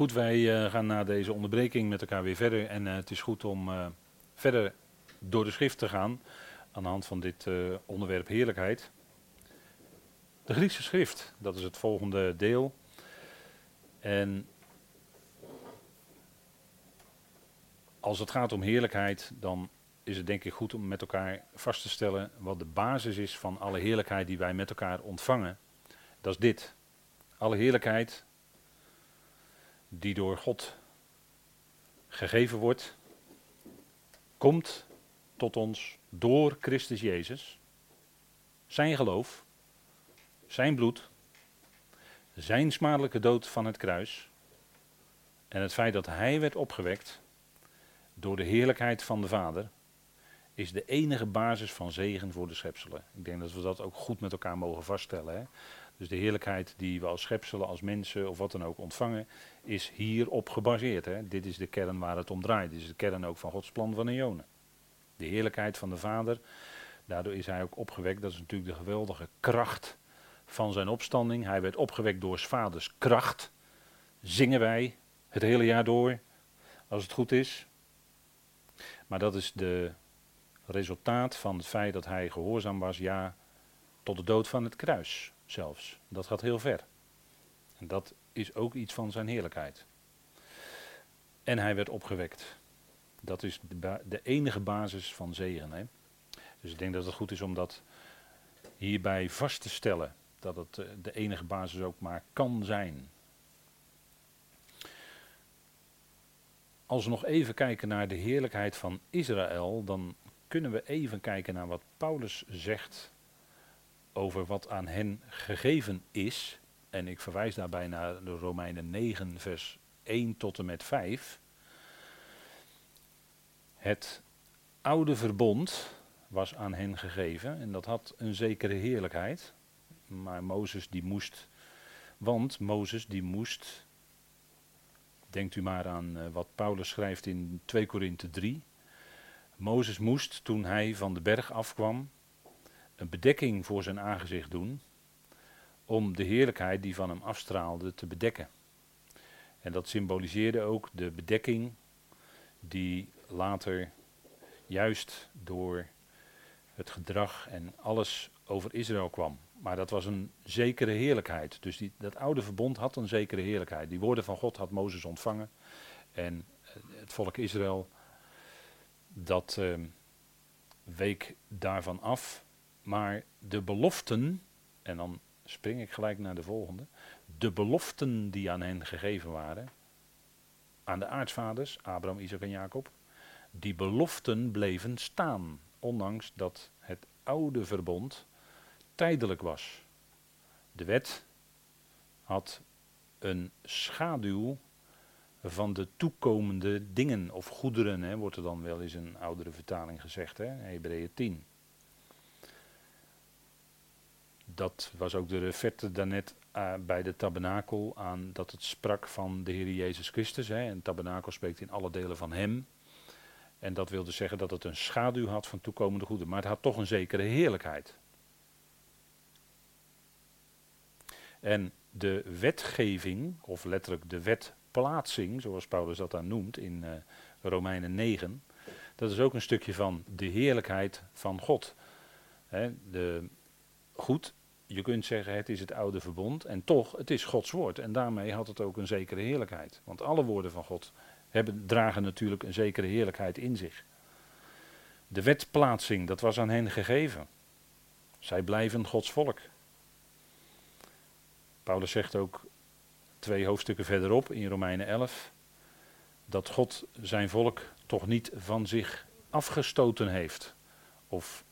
Goed, wij eh, gaan na deze onderbreking met elkaar weer verder. En eh, het is goed om eh, verder door de schrift te gaan aan de hand van dit onderwerp heerlijkheid. De Griekse schrift, dat is het volgende deel. En als het gaat om heerlijkheid, dan is het denk ik goed om met elkaar vast te stellen wat de basis is van alle heerlijkheid die wij met elkaar ontvangen. Dat is dit. Alle heerlijkheid die door God gegeven wordt, komt tot ons door Christus Jezus. Zijn geloof, zijn bloed, zijn smadelijke dood van het kruis en het feit dat hij werd opgewekt door de heerlijkheid van de Vader, is de enige basis van zegen voor de schepselen. Ik denk dat we dat ook goed met elkaar mogen vaststellen. Hè? Dus de heerlijkheid die we als schepselen, als mensen of wat dan ook ontvangen, is hierop gebaseerd. Hè? Dit is de kern waar het om draait. Dit is de kern ook van Gods plan van Ionen. De heerlijkheid van de Vader, daardoor is hij ook opgewekt. Dat is natuurlijk de geweldige kracht van zijn opstanding. Hij werd opgewekt door zijn vaders kracht. Zingen wij het hele jaar door, als het goed is. Maar dat is de resultaat van het feit dat hij gehoorzaam was, ja, tot de dood van het kruis zelfs. Dat gaat heel ver. En dat is ook iets van zijn heerlijkheid. En hij werd opgewekt. Dat is de, enige basis van zegen. Hè? Dus ik denk dat het goed is om dat hierbij vast te stellen. Dat het uh, de enige basis ook maar kan zijn. Als we nog even kijken naar de heerlijkheid van Israël, dan kunnen we even kijken naar wat Paulus zegt over wat aan hen gegeven is. En ik verwijs daarbij naar de Romeinen 9, vers 1 tot en met 5. Het oude verbond was aan hen gegeven en dat had een zekere heerlijkheid. Maar Mozes die moest, want Mozes die moest, denkt u maar aan uh, wat Paulus schrijft in 2 Korinthe 3. Mozes moest toen hij van de berg afkwam een bedekking voor zijn aangezicht doen om de heerlijkheid die van hem afstraalde te bedekken. En dat symboliseerde ook de bedekking die later juist door het gedrag en alles over Israël kwam. Maar dat was een zekere heerlijkheid. Dus die, dat oude verbond had een zekere heerlijkheid. Die woorden van God had Mozes ontvangen. En het volk Israël, dat uh, week daarvan af. Maar de beloften, en dan spring ik gelijk naar de volgende. De beloften die aan hen gegeven waren, aan de aartsvaders, Abraham, Isaac en Jacob, die beloften bleven staan, ondanks dat het oude verbond tijdelijk was. De wet had een schaduw van de toekomende dingen of goederen, hè, wordt er dan wel eens een oudere vertaling gezegd, Hebreeën 10. Dat was ook de referte daarnet uh, bij de tabernakel aan dat het sprak van de Heer Jezus Christus. Hè, en tabernakel spreekt in alle delen van Hem. En dat wilde zeggen dat het een schaduw had van toekomende goederen, maar het had toch een zekere heerlijkheid. En de wetgeving, of letterlijk de wetplaatsing, zoals Paulus dat dan noemt in uh, Romeinen 9, dat is ook een stukje van de heerlijkheid van God. He, de, goed, je kunt zeggen het is het oude verbond en toch, het is Gods woord. En daarmee had het ook een zekere heerlijkheid. Want alle woorden van God hebben, dragen natuurlijk een zekere heerlijkheid in zich. De wetplaatsing, dat was aan hen gegeven. Zij blijven Gods volk. Paulus zegt ook twee hoofdstukken verderop in Romeinen 11 dat God zijn volk toch niet van zich afgestoten heeft. Of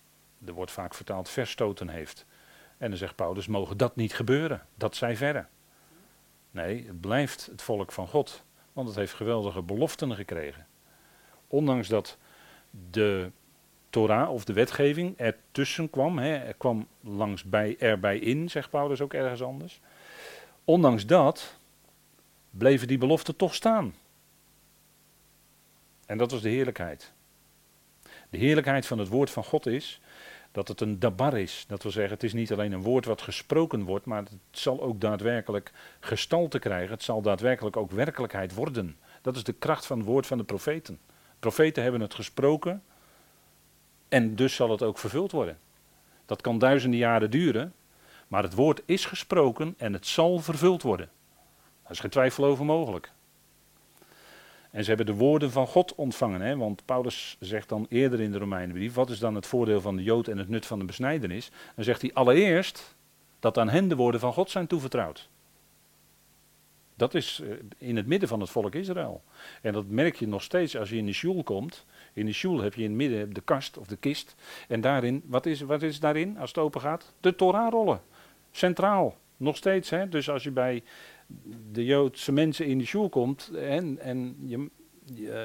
er wordt vaak vertaald verstoten heeft. En dan zegt Paulus, mogen dat niet gebeuren, dat zij verre. Nee, het blijft het volk van God, want het heeft geweldige beloften gekregen. Ondanks dat de Torah of de wetgeving ertussen kwam, hè, er kwam langs bij, erbij in, zegt Paulus ook ergens anders. Ondanks dat bleven die beloften toch staan. En dat was de heerlijkheid. De heerlijkheid van het woord van God is Dat het een dabar is. Dat wil zeggen, het is niet alleen een woord wat gesproken wordt, maar het zal ook daadwerkelijk gestalte krijgen. Het zal daadwerkelijk ook werkelijkheid worden. Dat is de kracht van het woord van de profeten. Profeten hebben het gesproken en dus zal het ook vervuld worden. Dat kan duizenden jaren duren, maar het woord is gesproken en het zal vervuld worden. Daar is geen twijfel over mogelijk. En ze hebben de woorden van God ontvangen. Hè? Want Paulus zegt dan eerder in de Romeinenbrief: wat is dan het voordeel van de Jood en het nut van de besnijdenis? Dan zegt hij allereerst dat aan hen de woorden van God zijn toevertrouwd. Dat is eh, in het midden van het volk Israël. En dat merk je nog steeds als je in de shul komt. In de shul heb je in het midden de kast of de kist. En daarin, wat is, wat is daarin als het open gaat? De Torah-rollen. Centraal. Nog steeds. Hè? Dus als je bij de Joodse mensen in de shul komt en, en je,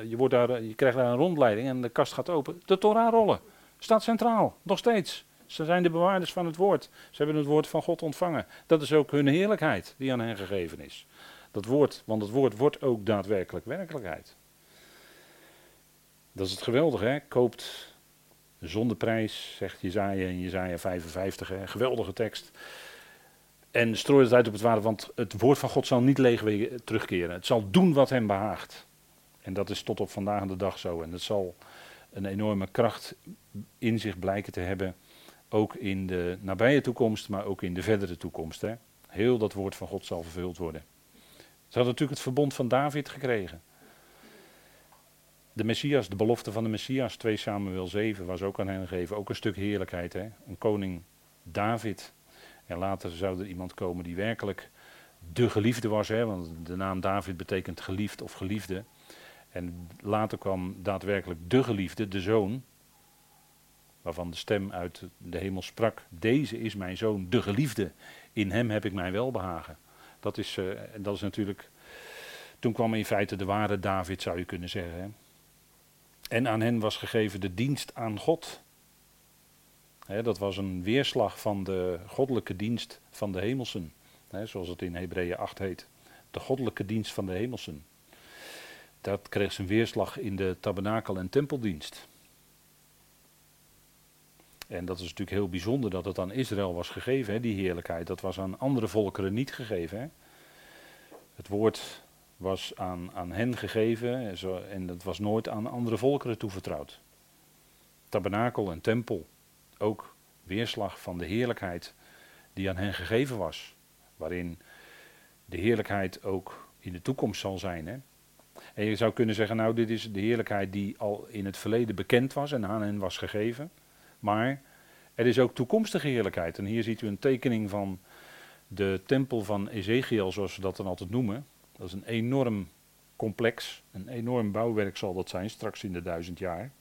je, wordt daar, je krijgt daar een rondleiding en de kast gaat open. De Torah-rollen. Staat centraal. Nog steeds. Ze zijn de bewaarders van het woord. Ze hebben het woord van God ontvangen. Dat is ook hun heerlijkheid die aan hen gegeven is. Dat woord, want het woord wordt ook daadwerkelijk werkelijkheid. Dat is het geweldige, hè? Koopt zonder prijs, zegt Jezaja in Jezaja 55, hè? geweldige tekst. En strooi het uit op het water, want het woord van God zal niet leeg terugkeren. Het zal doen wat hem behaagt. En dat is tot op vandaag de dag zo. En het zal een enorme kracht in zich blijken te hebben, ook in de nabije toekomst, maar ook in de verdere toekomst. Hè? Heel dat woord van God zal vervuld worden. Ze hadden natuurlijk het verbond van David gekregen. De Messias, de belofte van de Messias, 2 Samuel 7, was ook aan hen gegeven. Ook een stuk heerlijkheid, hè? Een koning David. En later zou er iemand komen die werkelijk de geliefde was, hè? want de naam David betekent geliefd of geliefde. En later kwam daadwerkelijk de geliefde, de zoon, waarvan de stem uit de hemel sprak: Deze is mijn zoon, de geliefde. In hem heb ik mijn welbehagen. Dat is, uh, dat is natuurlijk. Toen kwam in feite de ware David, zou je kunnen zeggen. Hè? En aan hen was gegeven de dienst aan God. Dat was een weerslag van de goddelijke dienst van de hemelsen. zoals het in Hebreeën 8 heet. De goddelijke dienst van de hemelsen. Dat kreeg zijn weerslag in de tabernakel- en tempeldienst. En dat is natuurlijk heel bijzonder dat het aan Israël was gegeven, die heerlijkheid. Dat was aan andere volkeren niet gegeven. Het woord was aan, aan hen gegeven en, zo, en dat was nooit aan andere volkeren toevertrouwd. Tabernakel en tempel, ook weerslag van de heerlijkheid die aan hen gegeven was. Waarin de heerlijkheid ook in de toekomst zal zijn. Hè? En je zou kunnen zeggen, nou dit is de heerlijkheid die al in het verleden bekend was en aan hen was gegeven. Maar er is ook toekomstige heerlijkheid. En hier ziet u een tekening van de tempel van Ezekiel, zoals we dat dan altijd noemen. Dat is een enorm complex, een enorm bouwwerk zal dat zijn, straks in de duizend jaar.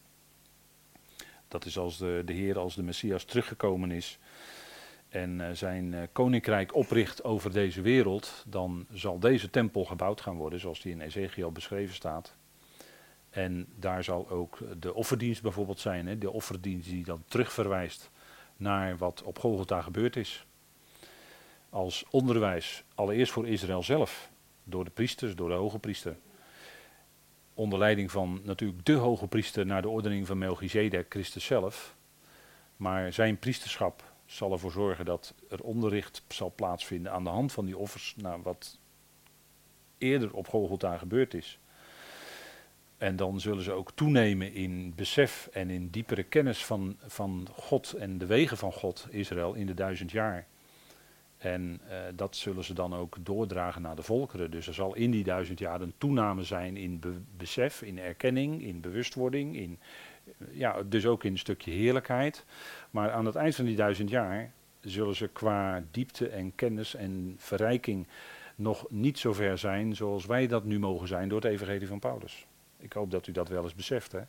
Dat is als de, de Heer, als de Messias teruggekomen is en uh, zijn uh, koninkrijk opricht over deze wereld, dan zal deze tempel gebouwd gaan worden, zoals die in Ezekiel beschreven staat. En daar zal ook de offerdienst bijvoorbeeld zijn, hè, de offerdienst die dan terugverwijst naar wat op Golgotha gebeurd is. Als onderwijs, allereerst voor Israël zelf, door de priesters, door de hoge priester. Onder leiding van natuurlijk de hoge priester naar de ordening van Melchizedek, Christus zelf. Maar zijn priesterschap zal ervoor zorgen dat er onderricht zal plaatsvinden aan de hand van die offers naar wat eerder op Golgotha gebeurd is. En dan zullen ze ook toenemen in besef en in diepere kennis van, van God en de wegen van God, Israël, in de duizend jaar. En uh, dat zullen ze dan ook doordragen naar de volkeren. Dus er zal in die duizend jaar een toename zijn in be besef, in erkenning, in bewustwording, in, ja, dus ook in een stukje heerlijkheid. Maar aan het eind van die duizend jaar zullen ze qua diepte en kennis en verrijking nog niet zo ver zijn zoals wij dat nu mogen zijn door het evangelie van Paulus. Ik hoop dat u dat wel eens beseft. Hè?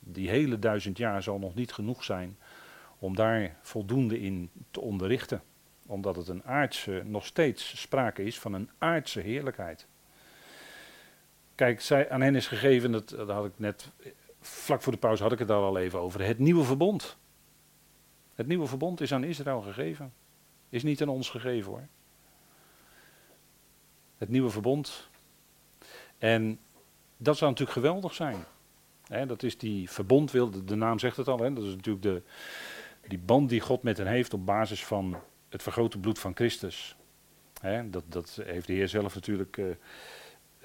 Die hele duizend jaar zal nog niet genoeg zijn om daar voldoende in te onderrichten. Omdat het een aardse, nog steeds sprake is van een aardse heerlijkheid. Kijk, zij, aan hen is gegeven, dat, had ik net, vlak voor de pauze had ik het al even over, het nieuwe verbond. Het nieuwe verbond is aan Israël gegeven. Is niet aan ons gegeven hoor. Het nieuwe verbond. En dat zou natuurlijk geweldig zijn. Dat is die verbond, wil, de, de naam zegt het al. Dat is natuurlijk de, die band die God met hen heeft op basis van het vergrote bloed van Christus. Hè, dat, dat heeft de Heer zelf natuurlijk. Uh,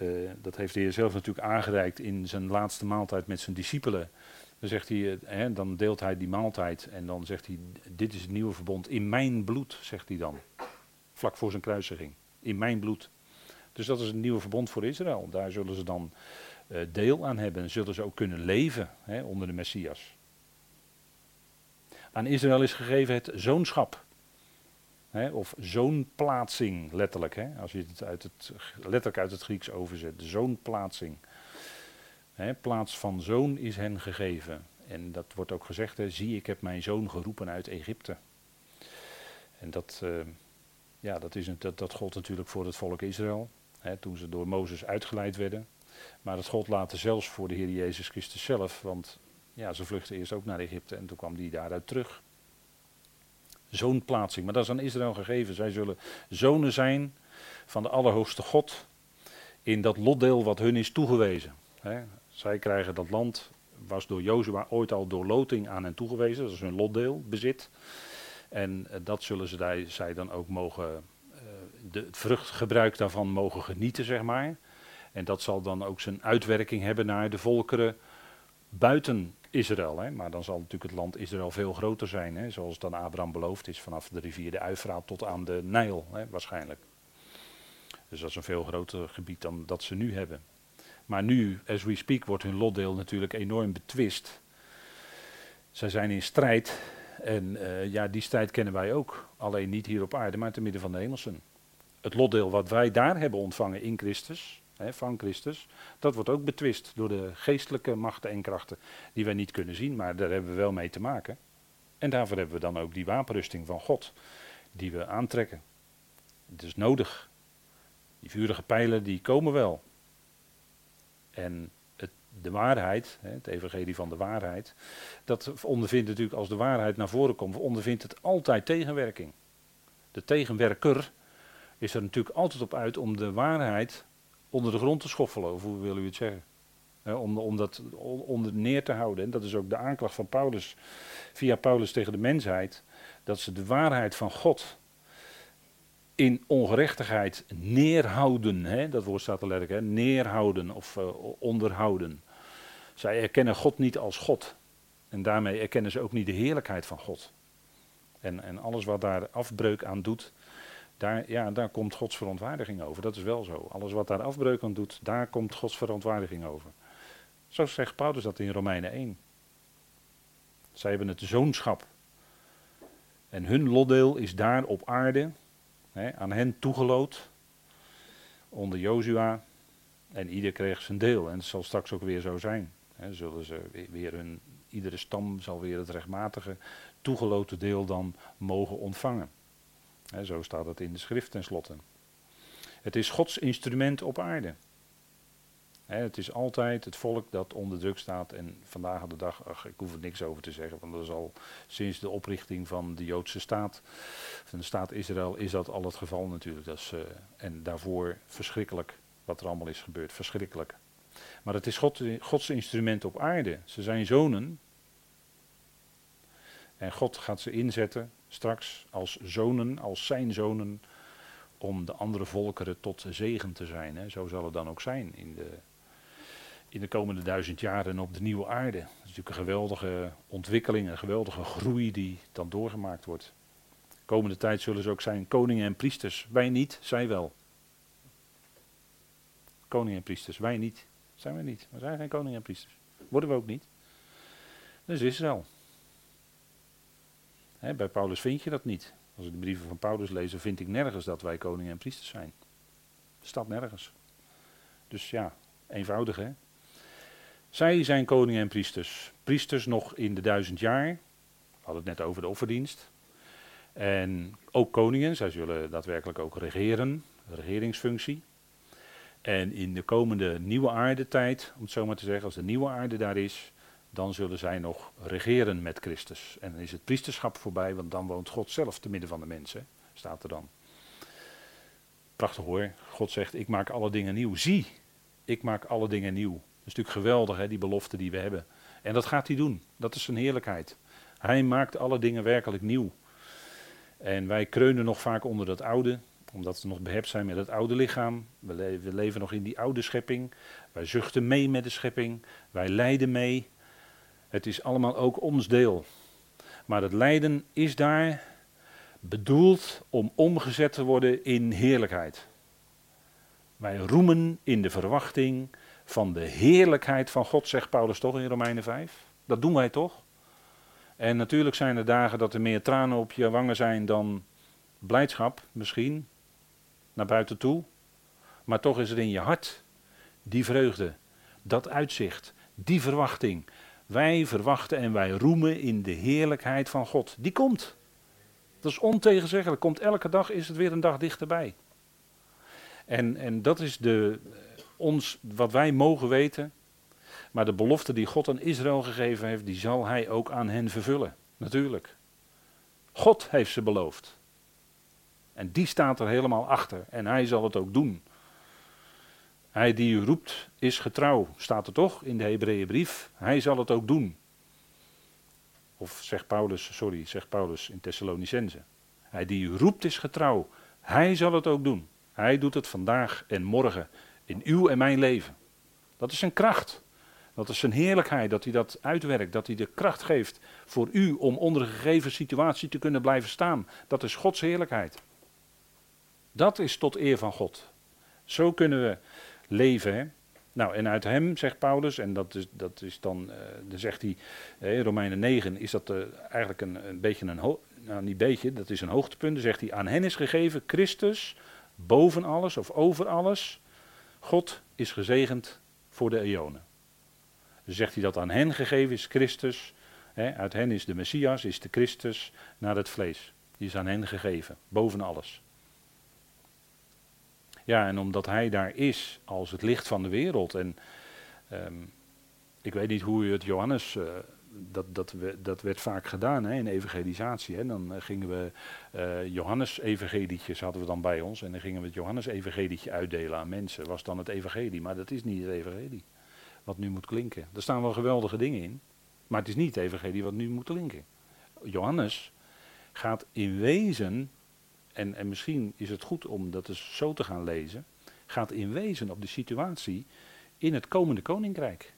uh, dat heeft de Heer zelf natuurlijk aangereikt in zijn laatste maaltijd met zijn discipelen. Dan, zegt hij, uh, hè, dan deelt hij die maaltijd en dan zegt hij: Dit is het nieuwe verbond in mijn bloed, zegt hij dan. Vlak voor zijn kruisiging. In mijn bloed. Dus dat is een nieuwe verbond voor Israël. Daar zullen ze dan deel aan hebben en zullen ze ook kunnen leven hè, onder de Messias. Aan Israël is gegeven het zoonschap. Hè, of zoonplaatsing, letterlijk. Hè, als je het, uit het letterlijk uit het Grieks overzet. Zoonplaatsing. Hè, plaats van zoon is hen gegeven. En dat wordt ook gezegd, hè, zie ik heb mijn zoon geroepen uit Egypte. En dat, uh, ja, dat, is een, dat, dat gold natuurlijk voor het volk Israël. Hè, toen ze door Mozes uitgeleid werden. Maar dat gold later zelfs voor de Heer Jezus Christus zelf. Want ja, ze vluchtten eerst ook naar Egypte en toen kwam die daaruit terug. Zo'n plaatsing, maar dat is aan Israël gegeven. Zij zullen zonen zijn van de Allerhoogste God in dat lotdeel wat hun is toegewezen. zij krijgen dat land, was door Jozua ooit al door loting aan hen toegewezen, dat is hun lotdeel, bezit. En eh, dat zullen ze, zij dan ook mogen, uh, de, het vruchtgebruik daarvan mogen genieten, zeg maar. En dat zal dan ook zijn uitwerking hebben naar de volkeren buiten Israël. Hè? Maar dan zal natuurlijk het land Israël veel groter zijn, hè? zoals dan Abraham beloofd is, vanaf de rivier de Uifraat tot aan de Nijl hè, waarschijnlijk. Dus dat is een veel groter gebied dan dat ze nu hebben. Maar nu, as we speak, wordt hun lotdeel natuurlijk enorm betwist. Zij zijn in strijd en uh, ja, die strijd kennen wij ook. Alleen niet hier op aarde, maar te midden van de hemelsen. Het lotdeel wat wij daar hebben ontvangen in Christus, hè, van Christus, dat wordt ook betwist door de geestelijke machten en krachten die wij niet kunnen zien, maar daar hebben we wel mee te maken. En daarvoor hebben we dan ook die wapenrusting van God, die we aantrekken. Het is nodig. Die vurige pijlen, die komen wel. En het, de waarheid, het evangelie van de waarheid, dat ondervindt natuurlijk als de waarheid naar voren komt, ondervindt het altijd tegenwerking. De tegenwerker is er natuurlijk altijd op uit om de waarheid onder de grond te schoffelen, of hoe wil u het zeggen? om, om dat onder neer te houden. En dat is ook de aanklacht van Paulus, via Paulus tegen de mensheid, dat ze de waarheid van God in ongerechtigheid neerhouden. Dat woord staat er letterlijk, neerhouden of uh, onderhouden. Zij erkennen God niet als God. En daarmee erkennen ze ook niet de heerlijkheid van God. En, en alles wat daar afbreuk aan doet, daar, ja, daar komt Gods verontwaardiging over. Dat is wel zo. Alles wat daar afbreuk aan doet, daar komt Gods verontwaardiging over. Zo zegt Paulus dat in Romeinen 1. Zij hebben het zoonschap. En hun lotdeel is daar op aarde, hè, aan hen toegeloot, onder Jozua. En ieder kreeg zijn deel. En het zal straks ook weer zo zijn. Hè, zullen ze weer hun, iedere stam zal weer het rechtmatige toegeloten deel dan mogen ontvangen zo staat het in de schrift tenslotte. Het is Gods instrument op aarde. het is altijd het volk dat onder druk staat. En vandaag de dag, ach, ik hoef er niks over te zeggen, want dat is al sinds de oprichting van de Joodse staat, van de staat Israël, is dat al het geval natuurlijk. Dat is, uh, en daarvoor verschrikkelijk wat er allemaal is gebeurd, verschrikkelijk. Maar het is God, Gods instrument op aarde. Ze zijn zonen. En God gaat ze inzetten straks als zonen, als zijn zonen, om de andere volkeren tot zegen te zijn. Hè. Zo zal het dan ook zijn in de, in de komende duizend jaren op de nieuwe aarde. Dat is natuurlijk een geweldige ontwikkeling, een geweldige groei die dan doorgemaakt wordt. De komende tijd zullen ze ook zijn koningen en priesters. Wij niet, zij wel. Koningen en priesters, wij niet. Zijn we niet. We zijn geen koningen en priesters. Worden we ook niet. Dus Israël bij Paulus vind je dat niet. Als ik de brieven van Paulus lees, vind ik nergens dat wij koningen en priesters zijn. Staat nergens. Dus ja, eenvoudig hè. Zij zijn koningen en priesters. Priesters nog in de duizend jaar. We hadden het net over de offerdienst. En ook koningen, zij zullen daadwerkelijk ook regeren, regeringsfunctie. En in de komende nieuwe aardetijd, om het zo maar te zeggen, als de nieuwe aarde daar is, dan zullen zij nog regeren met Christus. En dan is het priesterschap voorbij, want dan woont God zelf te midden van de mensen, staat er dan. Prachtig hoor. God zegt, ik maak alle dingen nieuw. Zie, ik maak alle dingen nieuw. is natuurlijk geweldig, hè, die belofte die we hebben. En dat gaat hij doen. Dat is zijn heerlijkheid. Hij maakt alle dingen werkelijk nieuw. En wij kreunen nog vaak onder dat oude, omdat we nog behept zijn met het oude lichaam. We leven nog in die oude schepping. Wij zuchten mee met de schepping. Wij lijden mee. Het is allemaal ook ons deel. Maar het lijden is daar bedoeld om omgezet te worden in heerlijkheid. Wij roemen in de verwachting van de heerlijkheid van God, zegt Paulus toch in Romeinen 5. Dat doen wij toch? En natuurlijk zijn er dagen dat er meer tranen op je wangen zijn dan blijdschap, misschien, naar buiten toe. Maar toch is er in je hart die vreugde, dat uitzicht, die verwachting. Wij verwachten en wij roemen in de heerlijkheid van God. Die komt. Dat is ontegenzeggelijk. Komt elke dag is het weer een dag dichterbij. En, en dat is de, ons, wat wij mogen weten. Maar de belofte die God aan Israël gegeven heeft, die zal hij ook aan hen vervullen. Natuurlijk. God heeft ze beloofd. En die staat er helemaal achter. En hij zal het ook doen. Hij die u roept is getrouw, staat er toch in de Hebreeënbrief. Hij zal het ook doen. Of zegt Paulus, sorry, zegt Paulus in Thessalonicense. Hij die u roept is getrouw. Hij zal het ook doen. Hij doet het vandaag en morgen in uw en mijn leven. Dat is zijn kracht. Dat is zijn heerlijkheid, dat hij dat uitwerkt, dat hij de kracht geeft voor u om onder een gegeven situatie te kunnen blijven staan. Dat is Gods heerlijkheid. Dat is tot eer van God. Zo kunnen we leven. Hè? Nou, en uit hem, zegt Paulus, en dat is, dat is dan, uh, dan zegt hij, in Romeinen 9 is dat uh, eigenlijk een, een beetje een, nou niet beetje, dat is een hoogtepunt. Dan zegt hij, aan hen is gegeven Christus boven alles of over alles. God is gezegend voor de eonen. Dan zegt hij dat aan hen gegeven is Christus. Hè, uit hen is de Messias, is de Christus naar het vlees. Die is aan hen gegeven, boven alles. Ja, en omdat hij daar is als het licht van de wereld. En um, ik weet niet hoe u het Johannes. Uh, dat, dat, dat werd vaak gedaan hè, in evangelisatie. Hè. Dan uh, gingen we uh, Johannes-evangelietjes hadden we dan bij ons. En dan gingen we het Johannes-evangelietje uitdelen aan mensen. Was dan het evangelie. Maar dat is niet het evangelie. Wat nu moet klinken. Er staan wel geweldige dingen in. Maar het is niet het evangelie wat nu moet klinken. Johannes gaat in wezen en, en misschien is het goed om dat eens zo te gaan lezen, gaat in wezen op de situatie in het komende koninkrijk.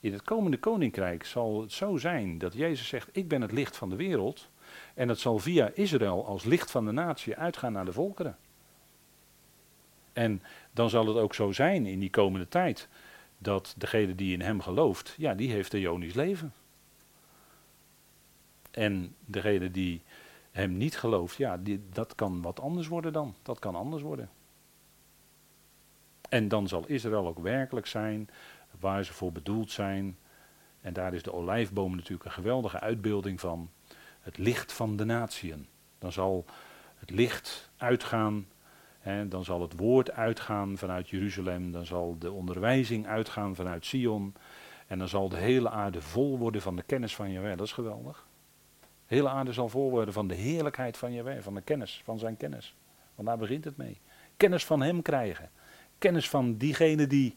In het komende koninkrijk zal het zo zijn dat Jezus zegt: Ik ben het licht van de wereld. En dat zal via Israël als licht van de natie uitgaan naar de volkeren. En dan zal het ook zo zijn in die komende tijd dat degene die in hem gelooft, ja, die heeft een Jonisch leven. En degene die hem niet gelooft, ja, dat kan wat anders worden dan. Dat kan anders worden. En dan zal Israël ook werkelijk zijn waar ze voor bedoeld zijn. En daar is de olijfboom natuurlijk een geweldige uitbeelding van. Het licht van de natieën. Dan zal het licht uitgaan. Hè, dan zal het woord uitgaan vanuit Jeruzalem. Dan zal de onderwijzing uitgaan vanuit Sion. En dan zal de hele aarde vol worden van de kennis van Jawel. Dat is geweldig hele aarde zal vol worden van de heerlijkheid van Jehovah, van de kennis, van zijn kennis. Want daar begint het mee. Kennis van hem krijgen. Kennis van diegene die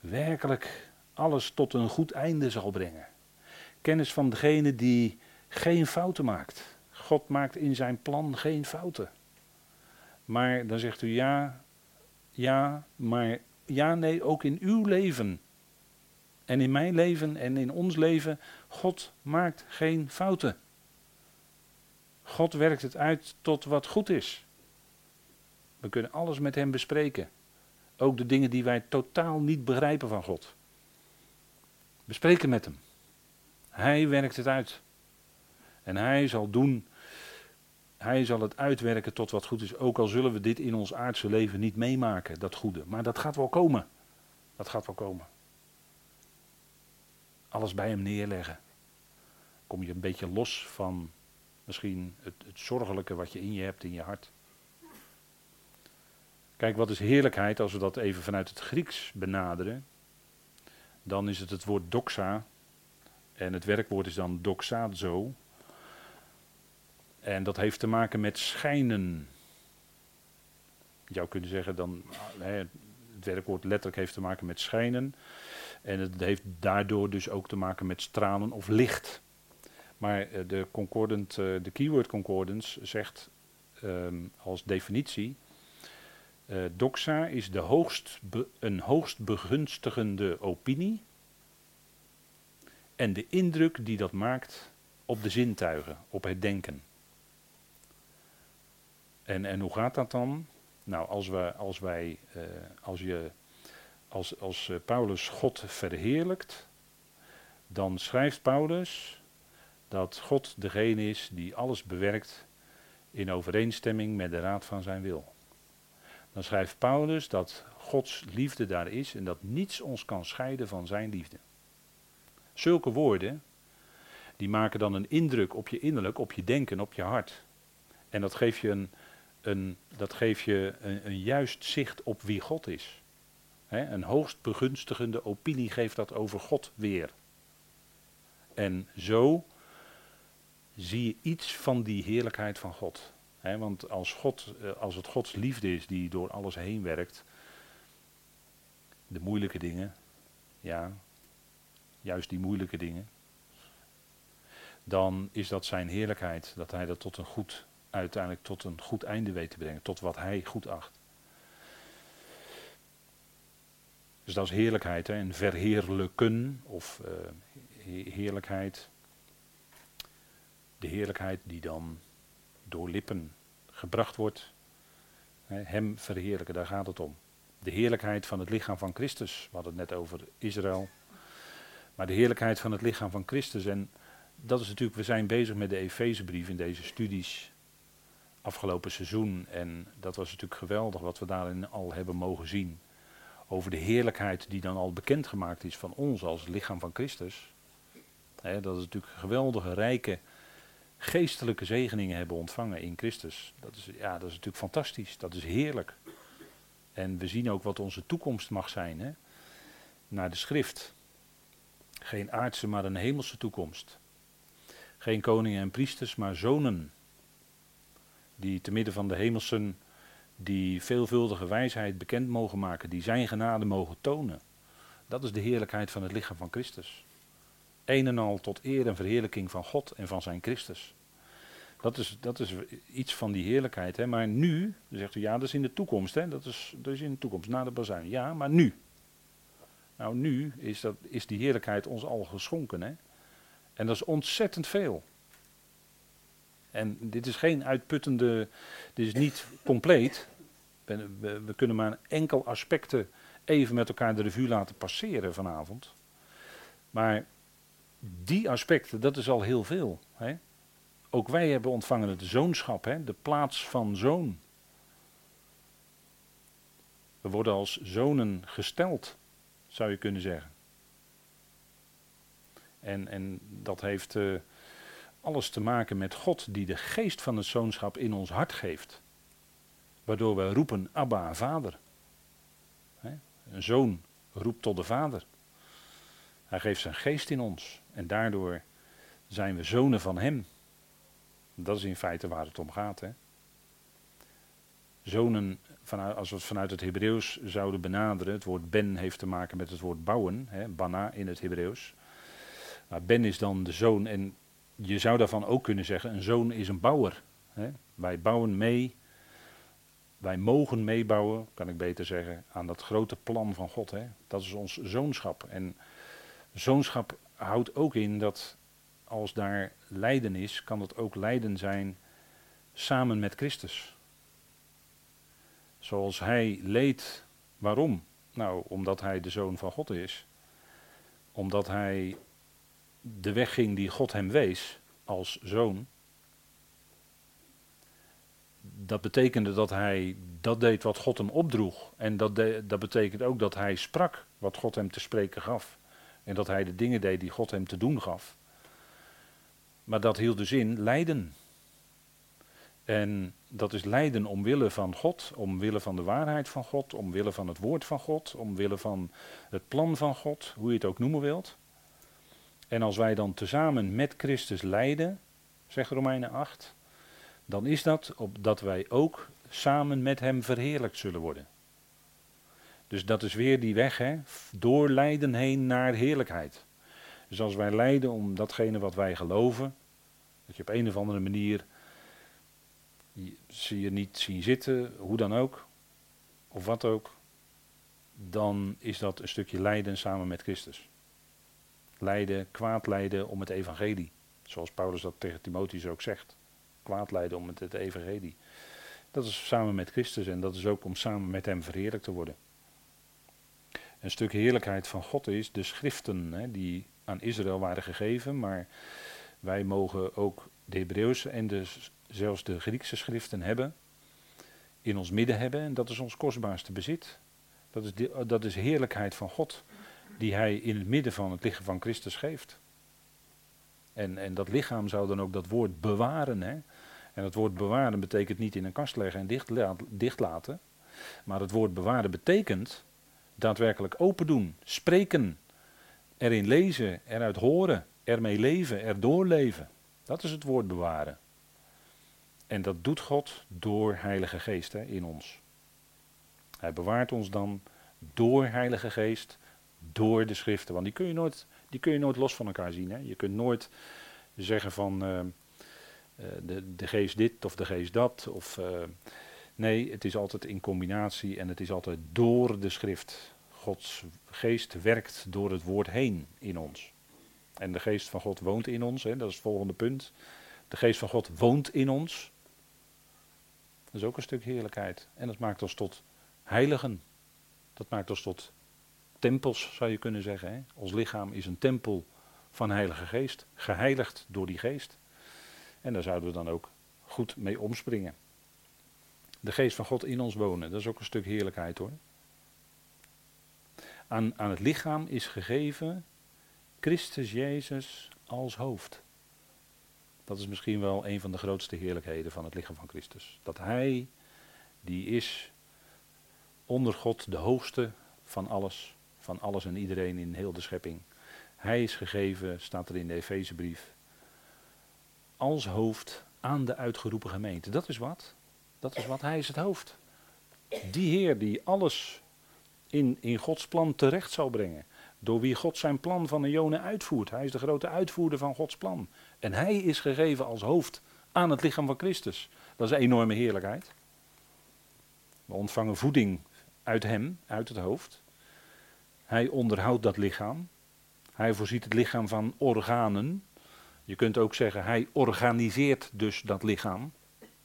werkelijk alles tot een goed einde zal brengen. Kennis van degene die geen fouten maakt. God maakt in zijn plan geen fouten. Maar dan zegt u ja, ja, maar ja, nee, ook in uw leven. En in mijn leven en in ons leven, God maakt geen fouten. God werkt het uit tot wat goed is. We kunnen alles met Hem bespreken. Ook de dingen die wij totaal niet begrijpen van God. Bespreken met Hem. Hij werkt het uit. En Hij zal doen, Hij zal het uitwerken tot wat goed is. Ook al zullen we dit in ons aardse leven niet meemaken, dat goede. Maar dat gaat wel komen. Dat gaat wel komen. Alles bij Hem neerleggen. Kom je een beetje los van Misschien het, het zorgelijke wat je in je hebt, in je hart. Kijk, wat is heerlijkheid als we dat even vanuit het Grieks benaderen? Dan is het het woord doxa. En het werkwoord is dan doxazo. En dat heeft te maken met schijnen. Je zou kunnen zeggen dan, het werkwoord letterlijk heeft te maken met schijnen. En het heeft daardoor dus ook te maken met stralen of licht. Maar eh, de, concordant, eh, de keyword concordance zegt ehm, als definitie. Uh, doxa is de hoogst een hoogst begunstigende opinie. En de indruk die dat maakt op de zintuigen, op het denken. En, en hoe gaat dat dan? Nou, als, we, als, wij, als, je, als, als Paulus God verheerlijkt, dan schrijft Paulus dat God degene is die alles bewerkt in overeenstemming met de raad van zijn wil. Dan schrijft Paulus dat Gods liefde daar is en dat niets ons kan scheiden van zijn liefde. Zulke woorden, die maken dan een indruk op je innerlijk, op je denken, op je hart. En dat geeft je een, een, dat geeft je een, juist zicht op wie God is. een hoogst begunstigende opinie geeft dat over God weer. En zo zie je iets van die heerlijkheid van God. want als, God, eh, als het Gods liefde is die door alles heen werkt, de moeilijke dingen, ja, juist die moeilijke dingen, dan is dat zijn heerlijkheid, dat hij dat tot een goed, uiteindelijk tot een goed einde weet te brengen, tot wat hij goed acht. Dus dat is heerlijkheid hè, en verheerlijken of uh, heerlijkheid de heerlijkheid die dan door lippen gebracht wordt. Hem verheerlijken, daar gaat het om. De heerlijkheid van het lichaam van Christus. We hadden het net over Israël. Maar de heerlijkheid van het lichaam van Christus. En dat is natuurlijk, we zijn bezig met de Efezebrief in deze studies afgelopen seizoen. En dat was natuurlijk geweldig wat we daarin al hebben mogen zien. Over de heerlijkheid die dan al bekendgemaakt is van ons als lichaam van Christus. dat is natuurlijk geweldige, rijke geestelijke zegeningen hebben ontvangen in Christus. Dat is, ja, dat is natuurlijk fantastisch, dat is heerlijk. En we zien ook wat onze toekomst mag zijn, hè? naar de schrift. Geen aardse, maar een hemelse toekomst. Geen koningen en priesters, maar zonen. Die te midden van de hemelsen, die veelvuldige wijsheid bekend mogen maken, die zijn genade mogen tonen. Dat is de heerlijkheid van het lichaam van Christus. Een en al tot eer en verheerlijking van God en van zijn Christus. Dat is, dat is iets van die heerlijkheid. Hè. Maar nu, dan zegt u ja, dat is in de toekomst. Hè. Dat, is, dat is in de toekomst, na de bazuin. Ja, maar nu. Nou, nu is, dat, is die heerlijkheid ons al geschonken. Hè. En dat is ontzettend veel. En dit is geen uitputtende, dit is niet compleet. We, we, we kunnen maar enkel aspecten even met elkaar de revue laten passeren vanavond. Maar die aspecten, dat is al heel veel. Hè? Ook wij hebben ontvangen het zoonschap, hè? de plaats van zoon. We worden als zonen gesteld, zou je kunnen zeggen. En, en dat heeft uh, alles te maken met God die de geest van het zoonschap in ons hart geeft. Waardoor we roepen Abba, vader. Hè? Een zoon roept tot de vader. Hij geeft zijn geest in ons. En daardoor zijn we zonen van Hem. Dat is in feite waar het om gaat. Hè? Zonen, als we het vanuit het Hebreeuws zouden benaderen, het woord ben heeft te maken met het woord bouwen, hè, bana in het Hebreeuws. Maar ben is dan de zoon en je zou daarvan ook kunnen zeggen, een zoon is een bouwer. Hè? Wij bouwen mee, wij mogen meebouwen, kan ik beter zeggen, aan dat grote plan van God. Hè? Dat is ons zoonschap. En zoonschap houdt ook in dat als daar lijden is, kan dat ook lijden zijn samen met Christus. Zoals hij leed, waarom? Nou, omdat hij de zoon van God is. Omdat hij de weg ging die God hem wees als zoon. Dat betekende dat hij dat deed wat God hem opdroeg. En dat, dat betekent ook dat hij sprak wat God hem te spreken gaf. En dat hij de dingen deed die God hem te doen gaf. Maar dat hield dus in lijden. En dat is lijden omwille van God, omwille van de waarheid van God, omwille van het woord van God, omwille van het plan van God, hoe je het ook noemen wilt. En als wij dan tezamen met Christus lijden, zegt Romeinen 8, dan is dat opdat wij ook samen met Hem verheerlijkt zullen worden. Dus dat is weer die weg, hè? door lijden heen naar heerlijkheid. Dus als wij lijden om datgene wat wij geloven, dat je op een of andere manier ze je niet zien zitten, hoe dan ook, of wat ook, dan is dat een stukje lijden samen met Christus. Lijden, kwaad lijden om het evangelie. Zoals Paulus dat tegen Timotheus ook zegt. Kwaad lijden om het, evangelie. Dat is samen met Christus en dat is ook om samen met hem verheerlijkt te worden. Een stuk heerlijkheid van God is de schriften hè, die aan Israël waren gegeven, maar wij mogen ook de Hebreeuwse en de, zelfs de Griekse schriften hebben, in ons midden hebben en dat is ons kostbaarste bezit. Dat is, dat is heerlijkheid van God die hij in het midden van het lichaam van Christus geeft. En, en dat lichaam zou dan ook dat woord bewaren. Hè? En dat woord bewaren betekent niet in een kast leggen en dicht, dicht laten. Maar het woord bewaren betekent daadwerkelijk open doen, spreken, erin lezen, eruit horen, ermee leven, erdoor leven. Dat is het woord bewaren. En dat doet God door Heilige Geest hè, in ons. Hij bewaart ons dan door Heilige Geest, door de schriften. Want die kun je nooit, die kun je nooit los van elkaar zien. Hè. Je kunt nooit zeggen van uh, de, de geest dit of de geest dat. Of, uh, nee, het is altijd in combinatie en het is altijd door de schrift. Gods geest werkt door het woord heen in ons. En de geest van God woont in ons, hè, dat is het volgende punt. De geest van God woont in ons. Dat is ook een stuk heerlijkheid. En dat maakt ons tot heiligen. Dat maakt ons tot tempels, zou je kunnen zeggen. Hè? Ons lichaam is een tempel van Heilige Geest, geheiligd door die Geest. En daar zouden we dan ook goed mee omspringen. De Geest van God in ons wonen, dat is ook een stuk heerlijkheid hoor. Aan, aan het lichaam is gegeven Christus Jezus als hoofd. Dat is misschien wel een van de grootste heerlijkheden van het lichaam van Christus. Dat Hij, die is onder God de hoogste van alles, van alles en iedereen in heel de schepping. Hij is gegeven, staat er in de Efezebrief, als hoofd aan de uitgeroepen gemeente. Dat is wat. Dat is wat. Hij is het hoofd. Die Heer die alles in, in Gods plan terecht zal brengen. Door wie God zijn plan van Jona uitvoert. Hij is de grote uitvoerder van Gods plan. En hij is gegeven als hoofd aan het lichaam van Christus. Dat is een enorme heerlijkheid. We ontvangen voeding uit hem, uit het hoofd. Hij onderhoudt dat lichaam. Hij voorziet het lichaam van organen. Je kunt ook zeggen, hij organiseert dus dat lichaam.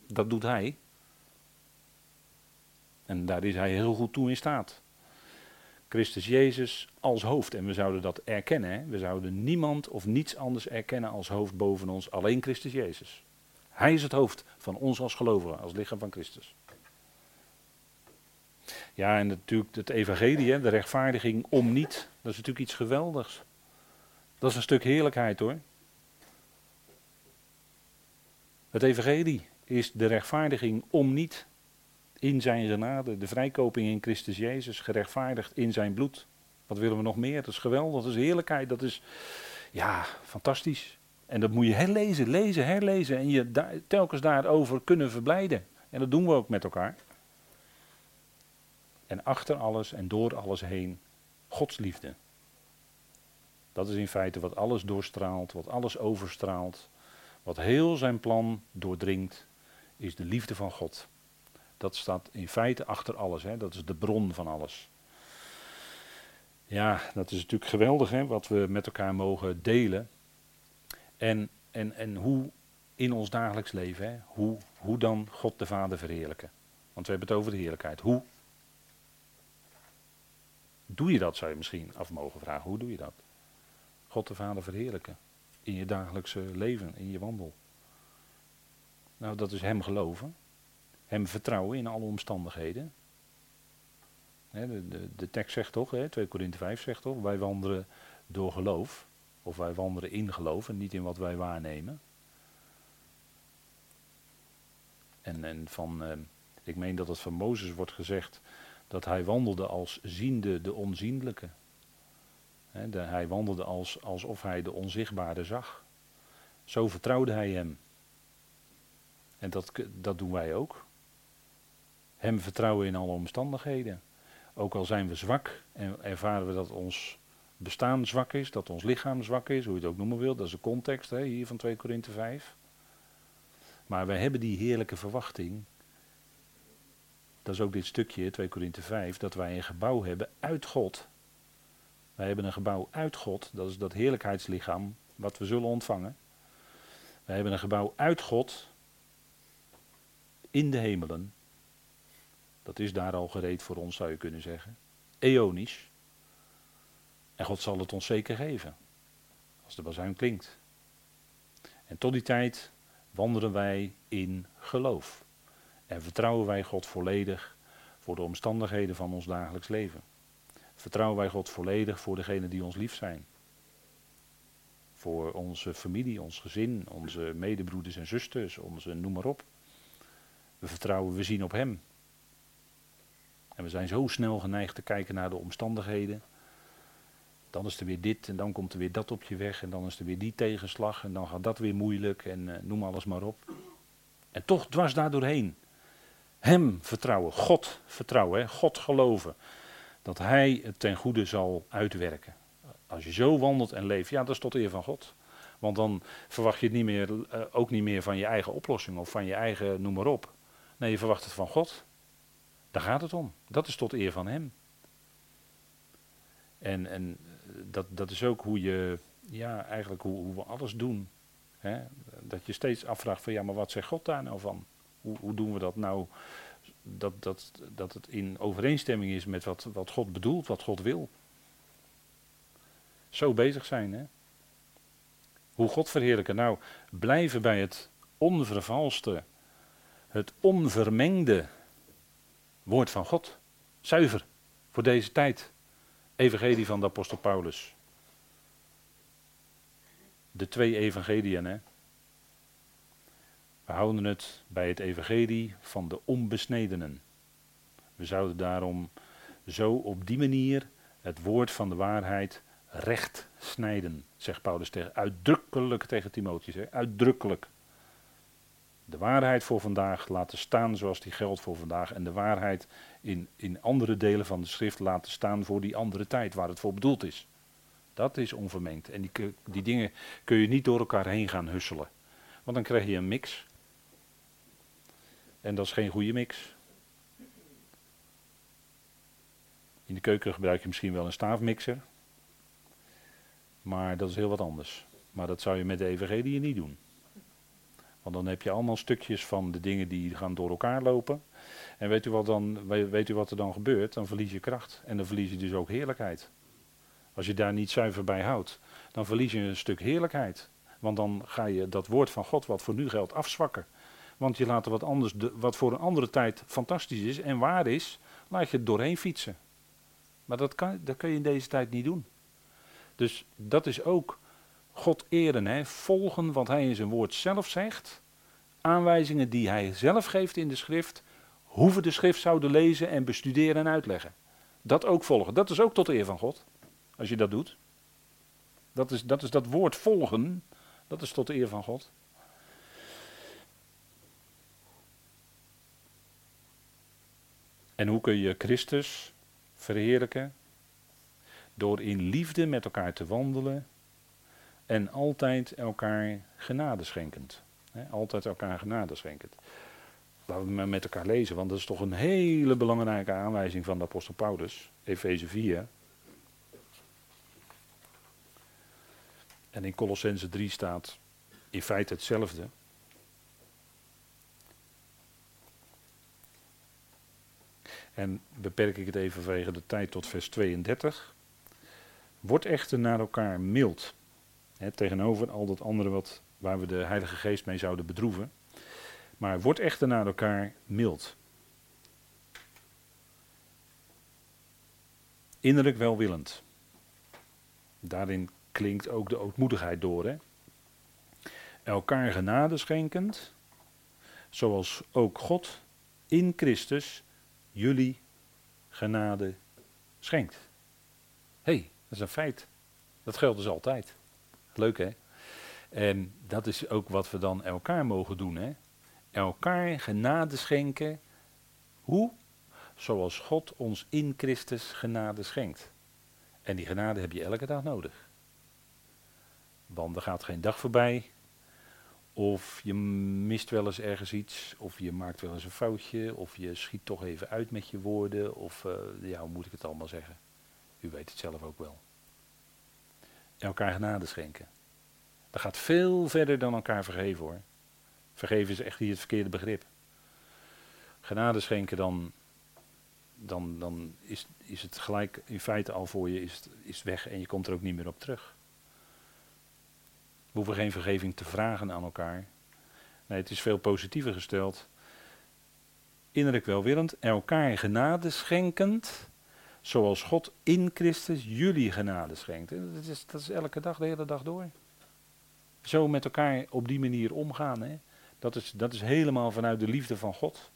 Dat doet hij. En daar is hij heel goed toe in staat. Christus Jezus als hoofd. En we zouden dat erkennen. Hè? We zouden niemand of niets anders erkennen als hoofd boven ons. Alleen Christus Jezus. Hij is het hoofd van ons als gelovigen, als lichaam van Christus. Ja, en natuurlijk het evangelie, hè, de rechtvaardiging om niet. Dat is natuurlijk iets geweldigs. Dat is een stuk heerlijkheid hoor. Het evangelie is de rechtvaardiging om niet in zijn genade, de vrijkoping in Christus Jezus, gerechtvaardigd in zijn bloed. Wat willen we nog meer? Dat is geweldig, dat is heerlijkheid, dat is ja, fantastisch. En dat moet je herlezen, lezen, herlezen en je telkens daarover kunnen verblijden. En dat doen we ook met elkaar. En achter alles en door alles heen, Gods liefde. Dat is in feite wat alles doorstraalt, wat alles overstraalt, wat heel zijn plan doordringt, is de liefde van God. Dat staat in feite achter alles. Hè? Dat is de bron van alles. Ja, dat is natuurlijk geweldig hè, wat we met elkaar mogen delen. En, en, en hoe in ons dagelijks leven, hè, hoe, hoe dan God de Vader verheerlijken. Want we hebben het over de heerlijkheid. Hoe doe je dat, zou je misschien af mogen vragen. Hoe doe je dat? God de Vader verheerlijken. In je dagelijkse leven, in je wandel. Nou, dat is Hem geloven. Hem vertrouwen in alle omstandigheden. de, de, de, tekst zegt toch, he, 2 Korinthe 5 zegt toch, wij wandelen door geloof. Of wij wandelen in geloof en niet in wat wij waarnemen. En, van, eh, ik meen dat het van Mozes wordt gezegd dat hij wandelde als ziende de onzienlijke. hij wandelde als, alsof hij de onzichtbare zag. Zo vertrouwde hij hem. En dat, dat doen wij ook. Hem vertrouwen in alle omstandigheden. Ook al zijn we zwak en ervaren we dat ons bestaan zwak is, dat ons lichaam zwak is, hoe je het ook noemen wilt, dat is de context hè, hier van 2 Korinthe 5. Maar wij hebben die heerlijke verwachting, dat is ook dit stukje, 2 Korinthe 5, dat wij een gebouw hebben uit God. Wij hebben een gebouw uit God, dat is dat heerlijkheidslichaam wat we zullen ontvangen. Wij hebben een gebouw uit God in de hemelen. Dat is daar al gereed voor ons, zou je kunnen zeggen. Eonisch. En God zal het ons zeker geven. Als de bazuin klinkt. En tot die tijd wandelen wij in geloof. En vertrouwen wij God volledig voor de omstandigheden van ons dagelijks leven. Vertrouwen wij God volledig voor degenen die ons lief zijn. Voor onze familie, ons gezin, onze medebroeders en zusters, onze noem maar op. We vertrouwen, we zien op Hem. En we zijn zo snel geneigd te kijken naar de omstandigheden. Dan is er weer dit en dan komt er weer dat op je weg en dan is er weer die tegenslag en dan gaat dat weer moeilijk en uh, noem alles maar op. En toch dwars daar doorheen. Hem vertrouwen, God vertrouwen? God geloven. Dat Hij het ten goede zal uitwerken. Als je zo wandelt en leeft, ja, dat is tot eer van God. Want dan verwacht je het niet meer, uh, ook niet meer van je eigen oplossing of van je eigen noem maar op. Nee, je verwacht het van God. Daar gaat het om. Dat is tot eer van Hem. En, en dat, dat is ook hoe je, ja, eigenlijk hoe, hoe we alles doen. Hè? Dat je steeds afvraagt van, ja, maar wat zegt God daar nou van? Hoe, hoe doen we dat nou? Dat, dat, dat het in overeenstemming is met wat, wat God bedoelt, wat God wil. Zo bezig zijn, hè? Hoe God verheerlijken. Nou, blijven bij het onvervalste, het onvermengde woord van God. Zuiver voor deze tijd. Evangelie van de apostel Paulus. De twee evangeliën, hè. We houden het bij het evangelie van de onbesnedenen. We zouden daarom zo op die manier het woord van de waarheid recht snijden, zegt Paulus tegen, uitdrukkelijk tegen Timotheus. Hè? Uitdrukkelijk. De waarheid voor vandaag laten staan zoals die geldt voor vandaag. En de waarheid in, in andere delen van de schrift laten staan voor die andere tijd waar het voor bedoeld is. Dat is onvermengd. En die, die dingen kun je niet door elkaar heen gaan husselen. Want dan krijg je een mix. En dat is geen goede mix. In de keuken gebruik je misschien wel een staafmixer. Maar dat is heel wat anders. Maar dat zou je met de evangelie niet doen. Want dan heb je allemaal stukjes van de dingen die gaan door elkaar lopen. En weet u wat, dan, weet u wat er dan gebeurt? Dan verlies je kracht. En dan verlies je dus ook heerlijkheid. Als je daar niet zuiver bij houdt, dan verlies je een stuk heerlijkheid. Want dan ga je dat woord van God, wat voor nu geldt, afzwakken. Want je laat er wat anders, wat voor een andere tijd fantastisch is en waar is, laat je het doorheen fietsen. Maar dat, kan, dat kun je in deze tijd niet doen. Dus dat is ook God eren, hè? volgen wat hij in zijn woord zelf zegt. Aanwijzingen die hij zelf geeft in de schrift, hoe we de schrift zouden lezen en bestuderen en uitleggen. Dat ook volgen. Dat is ook tot eer van God, als je dat doet. Dat is dat, is dat woord volgen, dat is tot eer van God. En hoe kun je Christus verheerlijken? Door in liefde met elkaar te wandelen en altijd elkaar genade schenkend. altijd elkaar genade schenkend. Laten we met elkaar lezen, want dat is toch een hele belangrijke aanwijzing van de apostel Paulus. Efeze 4. En in Colossense 3 staat in feite hetzelfde. En beperk ik het even vanwege de tijd tot vers 32. Word echter naar elkaar mild tegenover al dat andere wat, waar we de Heilige Geest mee zouden bedroeven. Maar word echter naar elkaar mild. Innerlijk welwillend. Daarin klinkt ook de ootmoedigheid door. Hè? Elkaar genade schenkend, zoals ook God in Christus jullie genade schenkt. Hé, hey, dat is een feit. Dat geldt dus altijd. Leuk hè? En dat is ook wat we dan elkaar mogen doen hè? Elkaar genade schenken. Hoe? zoals God ons in Christus genade schenkt. En die genade heb je elke dag nodig. Want er gaat geen dag voorbij. Of je mist wel eens ergens iets. Of je maakt wel eens een foutje. Of je schiet toch even uit met je woorden. Of uh, ja, hoe moet ik het allemaal zeggen? U weet het zelf ook wel. Elkaar genade schenken. Dat gaat veel verder dan elkaar vergeven hoor. Vergeven is echt hier het verkeerde begrip. Genade schenken dan, dan, dan is, is het gelijk in feite al voor je is, is weg en je komt er ook niet meer op terug. We hoeven geen vergeving te vragen aan elkaar. Nee, het is veel positiever gesteld. Innerlijk welwillend, elkaar genade schenkend, zoals God in Christus jullie genade schenkt. Dat is, dat is elke dag, de hele dag door. Zo met elkaar op die manier omgaan. Hè? Dat, is, dat is helemaal vanuit de liefde van God.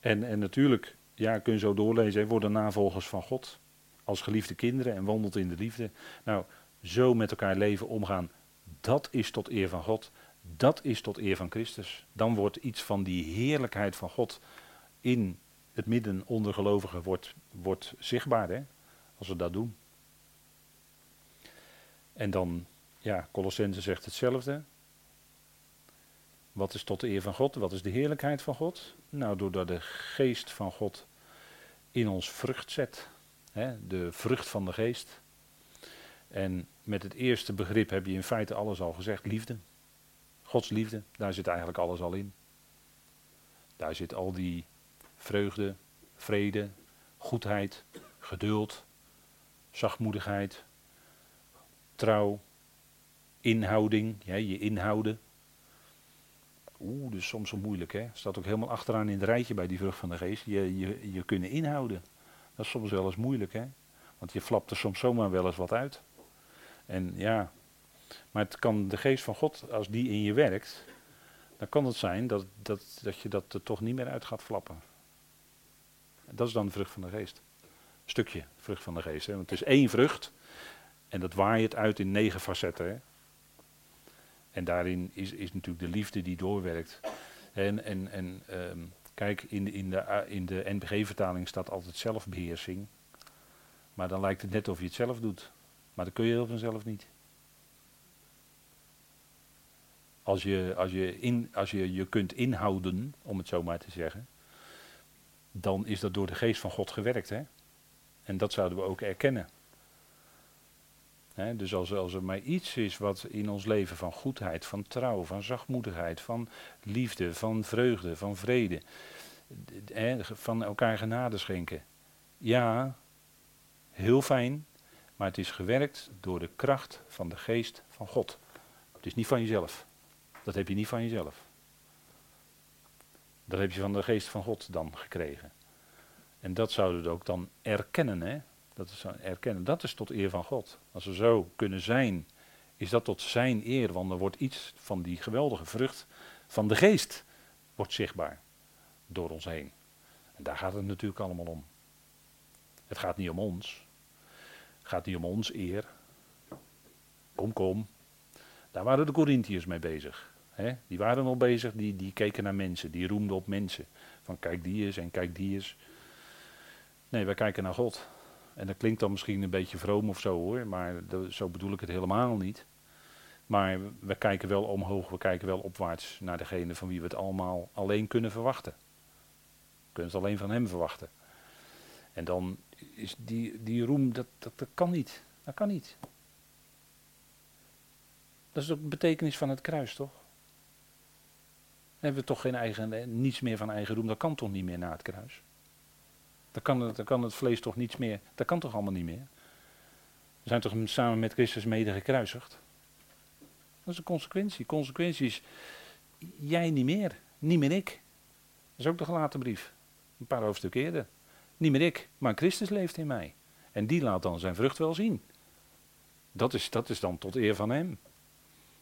En, en natuurlijk, ja, kun je zo doorlezen, hè, worden navolgers van God. Als geliefde kinderen en wandelt in de liefde. Nou, zo met elkaar leven, omgaan, dat is tot eer van God. Dat is tot eer van Christus. Dan wordt iets van die heerlijkheid van God in het midden onder gelovigen wordt, wordt zichtbaar, hè, als we dat doen. En dan, ja, Colossense zegt hetzelfde. Wat is tot de eer van God? Wat is de heerlijkheid van God? Nou, doordat de geest van God in ons vrucht zet. Hè, de vrucht van de geest. En met het eerste begrip heb je in feite alles al gezegd. Liefde. Gods liefde. Daar zit eigenlijk alles al in. Daar zit al die vreugde, vrede, goedheid, geduld, zachtmoedigheid, trouw, inhouding, je inhouden. Oeh, dus soms zo moeilijk hè. Staat ook helemaal achteraan in het rijtje bij die vrucht van de geest. Je, je, je kunnen inhouden. Dat is soms wel eens moeilijk hè. Want je flapt er soms zomaar wel eens wat uit. En ja, maar het kan de geest van God, als die in je werkt, dan kan het zijn dat, dat, dat je dat er toch niet meer uit gaat flappen. Dat is dan de vrucht van de geest. Stukje vrucht van de geest. Hè? Want het is één vrucht. En dat waait uit in negen facetten. En daarin is, is natuurlijk de liefde die doorwerkt. En, en, en ehm, kijk, in, in de, in de NBG-vertaling staat altijd zelfbeheersing. Maar dan lijkt het net of je het zelf doet. Maar dat kun je heel vanzelf niet. Als je, als je, in, als je je kunt inhouden, om het zo maar te zeggen, dan is dat door de geest van God gewerkt. Hè? En dat zouden we ook erkennen dus als, er maar iets is wat in ons leven van goedheid, van trouw, van zachtmoedigheid, van liefde, van vreugde, van vrede, van elkaar genade schenken. Ja, heel fijn, maar het is gewerkt door de kracht van de geest van God. Het is niet van jezelf. Dat heb je niet van jezelf. Dat heb je van de geest van God dan gekregen. En dat zouden we ook dan erkennen, hè? Dat is erkennen. Dat is tot eer van God. Als we zo kunnen zijn, is dat tot zijn eer. Want er wordt iets van die geweldige vrucht van de geest wordt zichtbaar door ons heen. En daar gaat het natuurlijk allemaal om. Het gaat niet om ons. Het gaat niet om ons eer. Kom, kom. Daar waren de Corinthiërs mee bezig. Die waren al bezig, die, die keken naar mensen, die roemden op mensen. Van kijk die is en kijk die is. Nee, wij kijken naar God. En dat klinkt dan misschien een beetje vroom of zo hoor, maar zo bedoel ik het helemaal niet. Maar we kijken wel omhoog, we kijken wel opwaarts naar degene van wie we het allemaal alleen kunnen verwachten. We kunnen het alleen van hem verwachten. En dan is die, die roem, dat, dat, dat kan niet. Dat kan niet. Dat is ook de betekenis van het kruis, toch? Hebben we toch geen eigen, niets meer van eigen roem. Dat kan toch niet meer na het kruis? Dan kan, het, dan kan het vlees toch niets meer. Dat kan toch allemaal niet meer? We zijn toch samen met Christus mede gekruisigd? Dat is een consequentie. Consequentie is, jij niet meer, niet meer ik. Dat is ook de gelaten brief. Een paar hoofdstukken eerder. Niet meer ik, maar Christus leeft in mij. En die laat dan zijn vrucht wel zien. Dat is, dat is dan tot eer van hem.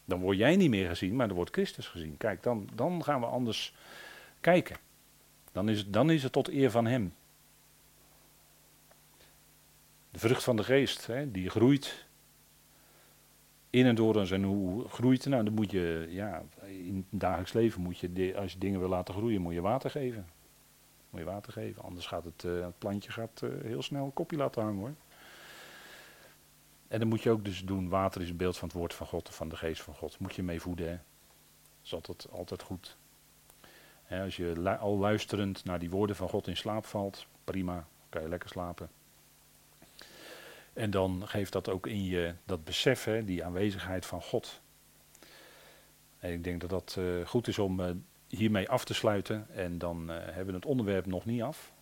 Dan word jij niet meer gezien, maar dan wordt Christus gezien. Kijk, dan, dan gaan we anders kijken. Dan is, dan is het tot eer van hem. De vrucht van de geest, hè, die groeit in en door ons en hoe groeit het? Nou, dan moet je, ja, in het dagelijks leven moet je, als je dingen wil laten groeien, moet je water geven. Moet je water geven, anders gaat het, uh, het plantje gaat, uh, heel snel een kopje laten hangen hoor. En dan moet je ook dus doen, water is een beeld van het woord van God, van de geest van God. Moet je mee voeden. Dat is altijd, altijd goed. als je al luisterend naar die woorden van God in slaap valt, prima, kan je lekker slapen. En dan geeft dat ook in je dat besef, hè, die aanwezigheid van God. En ik denk dat dat uh, goed is om uh, hiermee af te sluiten. En dan uh, hebben we het onderwerp nog niet af.